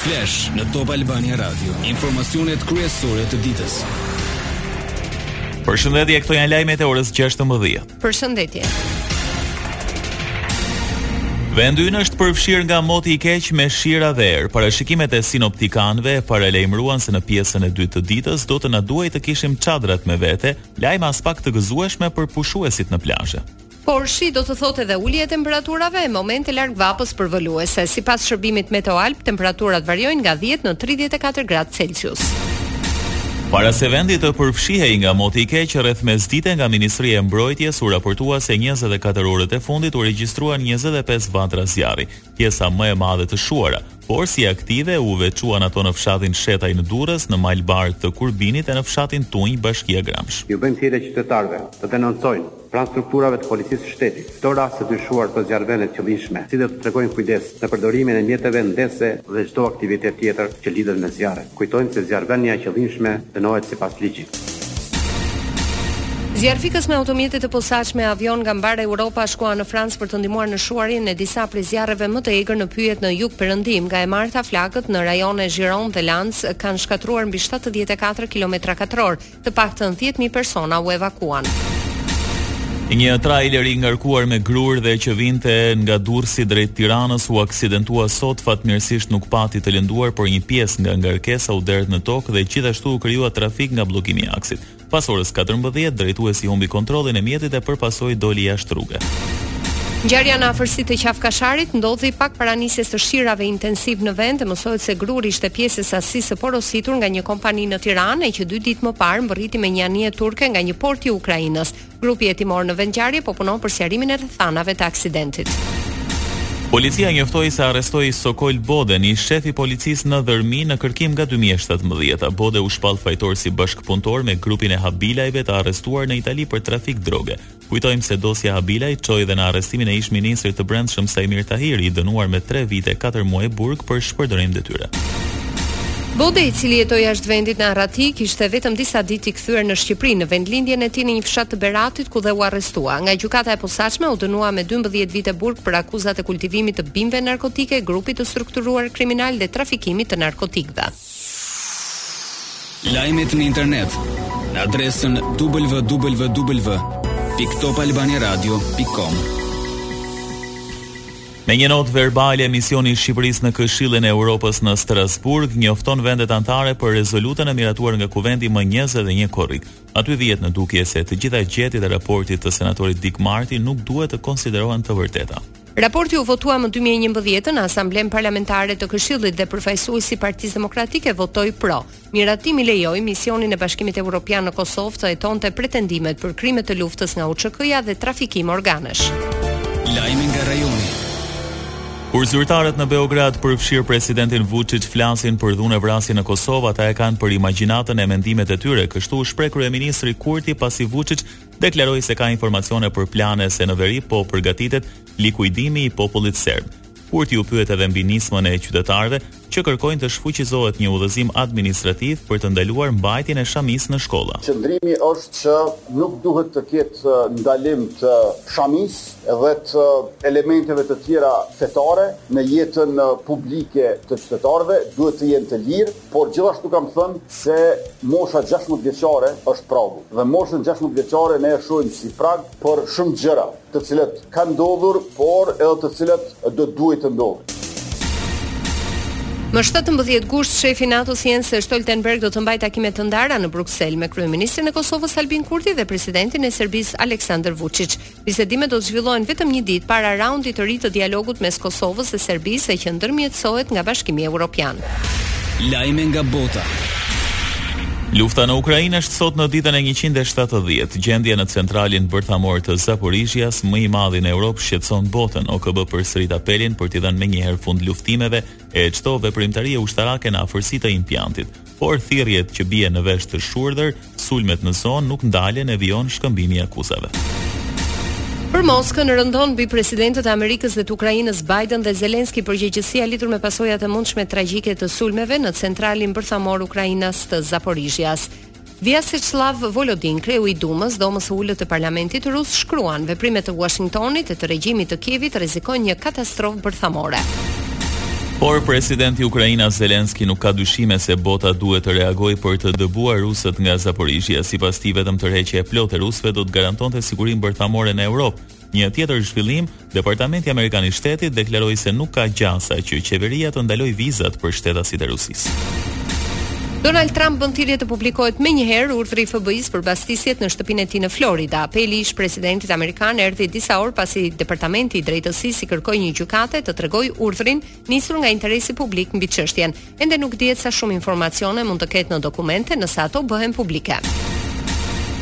Flash në Top Albania Radio, informacionet kryesore të ditës. Përshëndetje, këto janë lajmet e orës 16. Përshëndetje. Vendi ynë është përfshirë nga moti i keq me shira dhe erë. Parashikimet e sinoptikanëve paralajmëruan se në pjesën e dytë të ditës do të na duhej të kishim çadrat me vete, lajme aspak të gëzueshme për pushuesit në plazhe. Por shi do të thotë edhe ulje e temperaturave e momente larg vapës përvëluese. Sipas shërbimit MeteoAlb, temperaturat variojnë nga dhjetë në tridhjetë e katër gradë Celsius. Para se vendi të përfshihej nga moti i keq rreth mesdite nga Ministria e Mbrojtjes u raportua se njëzet e katër orët e fundit u regjistruan njëzet e pesë vatra zjarri, pjesa më e madhe të shuara, por si aktive u veçuan ato në fshatin Shetaj në Durrës, në Mal të Bardhë të Kurbinit e në fshatin Tunjë, Bashkia Gramsh. U bëjmë thirrje qytetarëve të denoncojnë pranë strukturave të Policisë së Shtetit çdo rast të dyshuar të zjarrvënies të qëllimshme, si dhe të tregojnë kujdes në përdorimin e mjeteve ndezëse dhe çdo aktivitet tjetër që lidhet me zjarret. Kujtojmë se zjarrvënia e qëllimshme dënohet sipas ligjit. Zjarrfikës me automjete të posaçme e avionë nga mbarë Europa shkuan në Francë për të ndihmuar në shuarjen e disa prej zjarreve më të egër në pyjet në jugperëndim, nga e marta flakët në rajonet Gironde dhe Landes kanë shkatërruar mbi shtatëdhjetë e katër kilometra katrorë. Të paktën dhjetë mijë persona u evakuuan. Një trailer i ngarkuar me grurë dhe që vinte nga Durrësi drejt Tiranës u aksidentua sot, fatmirësisht nuk pati të lënduar, por një pjesë nga ngarkesa u derdh në tokë dhe gjithashtu u krijua trafik nga bllokimi i aksit. Pas orës 14, drejtuesi humbi kontrollin e mjetit e për pasojë doli jashtë rruge. Ngjarja në afërsi të Qafë Kasharit ndodhi pak para nisjes së shirave intensive në vend e mësohet se gruri ishte pjesë e sasisë së porositur nga një kompani në Tiranë e që dy ditë më parë mbërriti me një anije turke nga një port i Ukrainës. Grupi hetimor në vendngjarje po punon për sqarimin e rrethanave të aksidentit. Policia njoftoi se arrestoi Sokol Boden, ish-shef i policisë në Dhërmi në kërkim nga 2017. Bode u shpall fajtor si bashkëpunëtor me grupin e Habilajve të arrestuar në Itali për trafik droge. Kujtojmë se dosja Habilaj çoi dhe në arrestimin e ish-ministrit të Brendshëm Saimir Tahiri, i dënuar me tre vite e katër muaj burg për shpërdorim detyre. Bode, i cili jetoi jashtë vendit në arrati, kishte vetëm disa ditë i kthyer në Shqipëri, në vendlindjen e tij në një fshat të Beratit, ku dhe u arrestua. Nga gjykata e posaçme u dënua me 12 vite burg për akuzat e kultivimit të bimëve narkotike, grupit të strukturuar kriminal dhe trafikimit të narkotikëve. Lajmet në internet në adresën www.topalbaniaradio.com. Me një notë verbale, misioni i Shqipërisë në Këshillin e Evropës në Strasburg njofton vendet anëtare për rezolutën e miratuar nga Kuvendi më 21 korrik. Aty vihet në dukje se të gjitha gjetjet e raportit të senatorit Dick Marty nuk duhet të konsiderohen të vërteta. Raporti u votua më 2011 në Asamblenë Parlamentare të Këshillit dhe përfaqësuesi i Partisë Demokratike votoi pro. Miratimi lejoi misionin e Bashkimit Evropian në Kosovë të hetonte pretendimet për krime të luftës nga UÇK-ja dhe trafikim organesh. Lajme nga rajoni. Kur zyrtarët në Beograd përfshirë presidentin Vuçiç flasin për dhunë e vrasje në Kosovë, ata e kanë për imagjinatën e mendimet e tyre, kështu u shpreh kryeministri Kurti pasi Vuçiç deklaroi se ka informacione për plane se në veri po përgatitet likuidimi i popullit serb. Kurti u pyet edhe mbi nismën e qytetarëve që kërkojnë të shfuqizohet një udhëzim administrativ për të ndaluar mbajtjen e shamisë në shkolla. Qëndrimi është që nuk duhet të ketë ndalim të shamisë dhe të elementeve të tjera fetare në jetën publike të qytetarëve, duhet të jenë të lirë. Por gjithashtu kam thënë se mosha 16 vjeçare është pragu dhe moshën 16 vjeçare ne e shohim si prag për shumë gjëra, të cilat kanë ndodhur, por edhe të cilat do të duhej të ndodhin. Më 17 gusht, shefi i NATO-s Jens Stoltenberg do të mbajë takime të ndara në Bruksel me kryeministrin e Kosovës Albin Kurti dhe presidentin e Serbisë Aleksandar Vuçiç. Bisedimet do të zhvillohen vetëm një ditë para raundit të ri të dialogut mes Kosovës dhe Serbisë e që ndërmjetësohet nga Bashkimi Evropian. Lajme nga bota. Lufta në Ukrainë është sot në ditën e 170. Gjendja në centralin bërthamor të Zaporizhias, më i madhi në Europë, shqetëson botën. OKB përsërit apelin për t'i dhënë menjëherë fund luftimeve e çdo veprimtarie ushtarake në afërsi të impiantit. por thirrje që bie në vesh të shurdhër, sulmet në zonë nuk ndalen e vijon shkëmbimi i akuzave. Për Moskën rëndon mbi presidentët e Amerikës dhe të Ukrainës Biden dhe Zelensky përgjegjësia lidhur me pasojat e mundshme tragjike të sulmeve në centralin bërthamor ukrainas të Zaporizhias. Vyacheslav Volodin, kreu i Dumës, dhomës së ulët të parlamentit rus, shkruan: "Veprimet e Washingtonit e të regjimit të Kievit rrezikojnë një katastrofë bërthamore." Por presidenti ukrainas Zelensky nuk ka dyshime se bota duhet të reagojë për të dëbuar rusët nga Zaporizhia. Sipas tij, vetëm tërheqja e plotë e rusëve do të garantonte sigurinë bërthamore në Europë. Një tjetër zhvillim, Departamenti Amerikan i Shtetit deklaroi se nuk ka gjasa që qeveria të ndalojë vizat për shtetasit e Rusisë. Donald Trump bën thirrje të publikohet menjëherë urdhri i FBI-së për bastisjet në shtëpinë e tij në Florida. Apeli i ish-presidentit amerikan erdhi disa orë pasi Departamenti i Drejtësisë i kërkoi një gjykate të tregojë urdhrin nisur nga interesi publik mbi çështjen. Ende nuk dihet sa shumë informacione mund të ketë në dokumente nëse ato bëhen publike.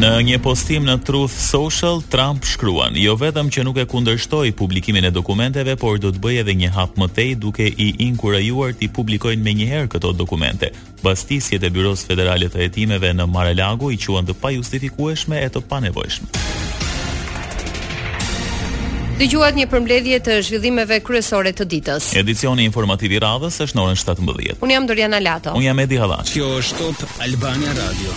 Në një postim në Truth Social, Trump shkruan, jo vetëm që nuk e kundërshtoj publikimin e dokumenteve, por do të bëj edhe një hap më tej duke i inkurajuar t'i publikojnë menjëherë këto dokumente. Bastisjet e Byrosë Federale të Hetimeve në Mar-a-Lago i quan të pajustifikueshme e të panevojshme. Dëgjuat një përmbledhje të zhvillimeve kryesore të ditës. Edicioni informativ i radhës është në orën 17. Unë jam Doriana Lato. Unë jam Edi Hallaçi. Kjo është Top Albania Radio.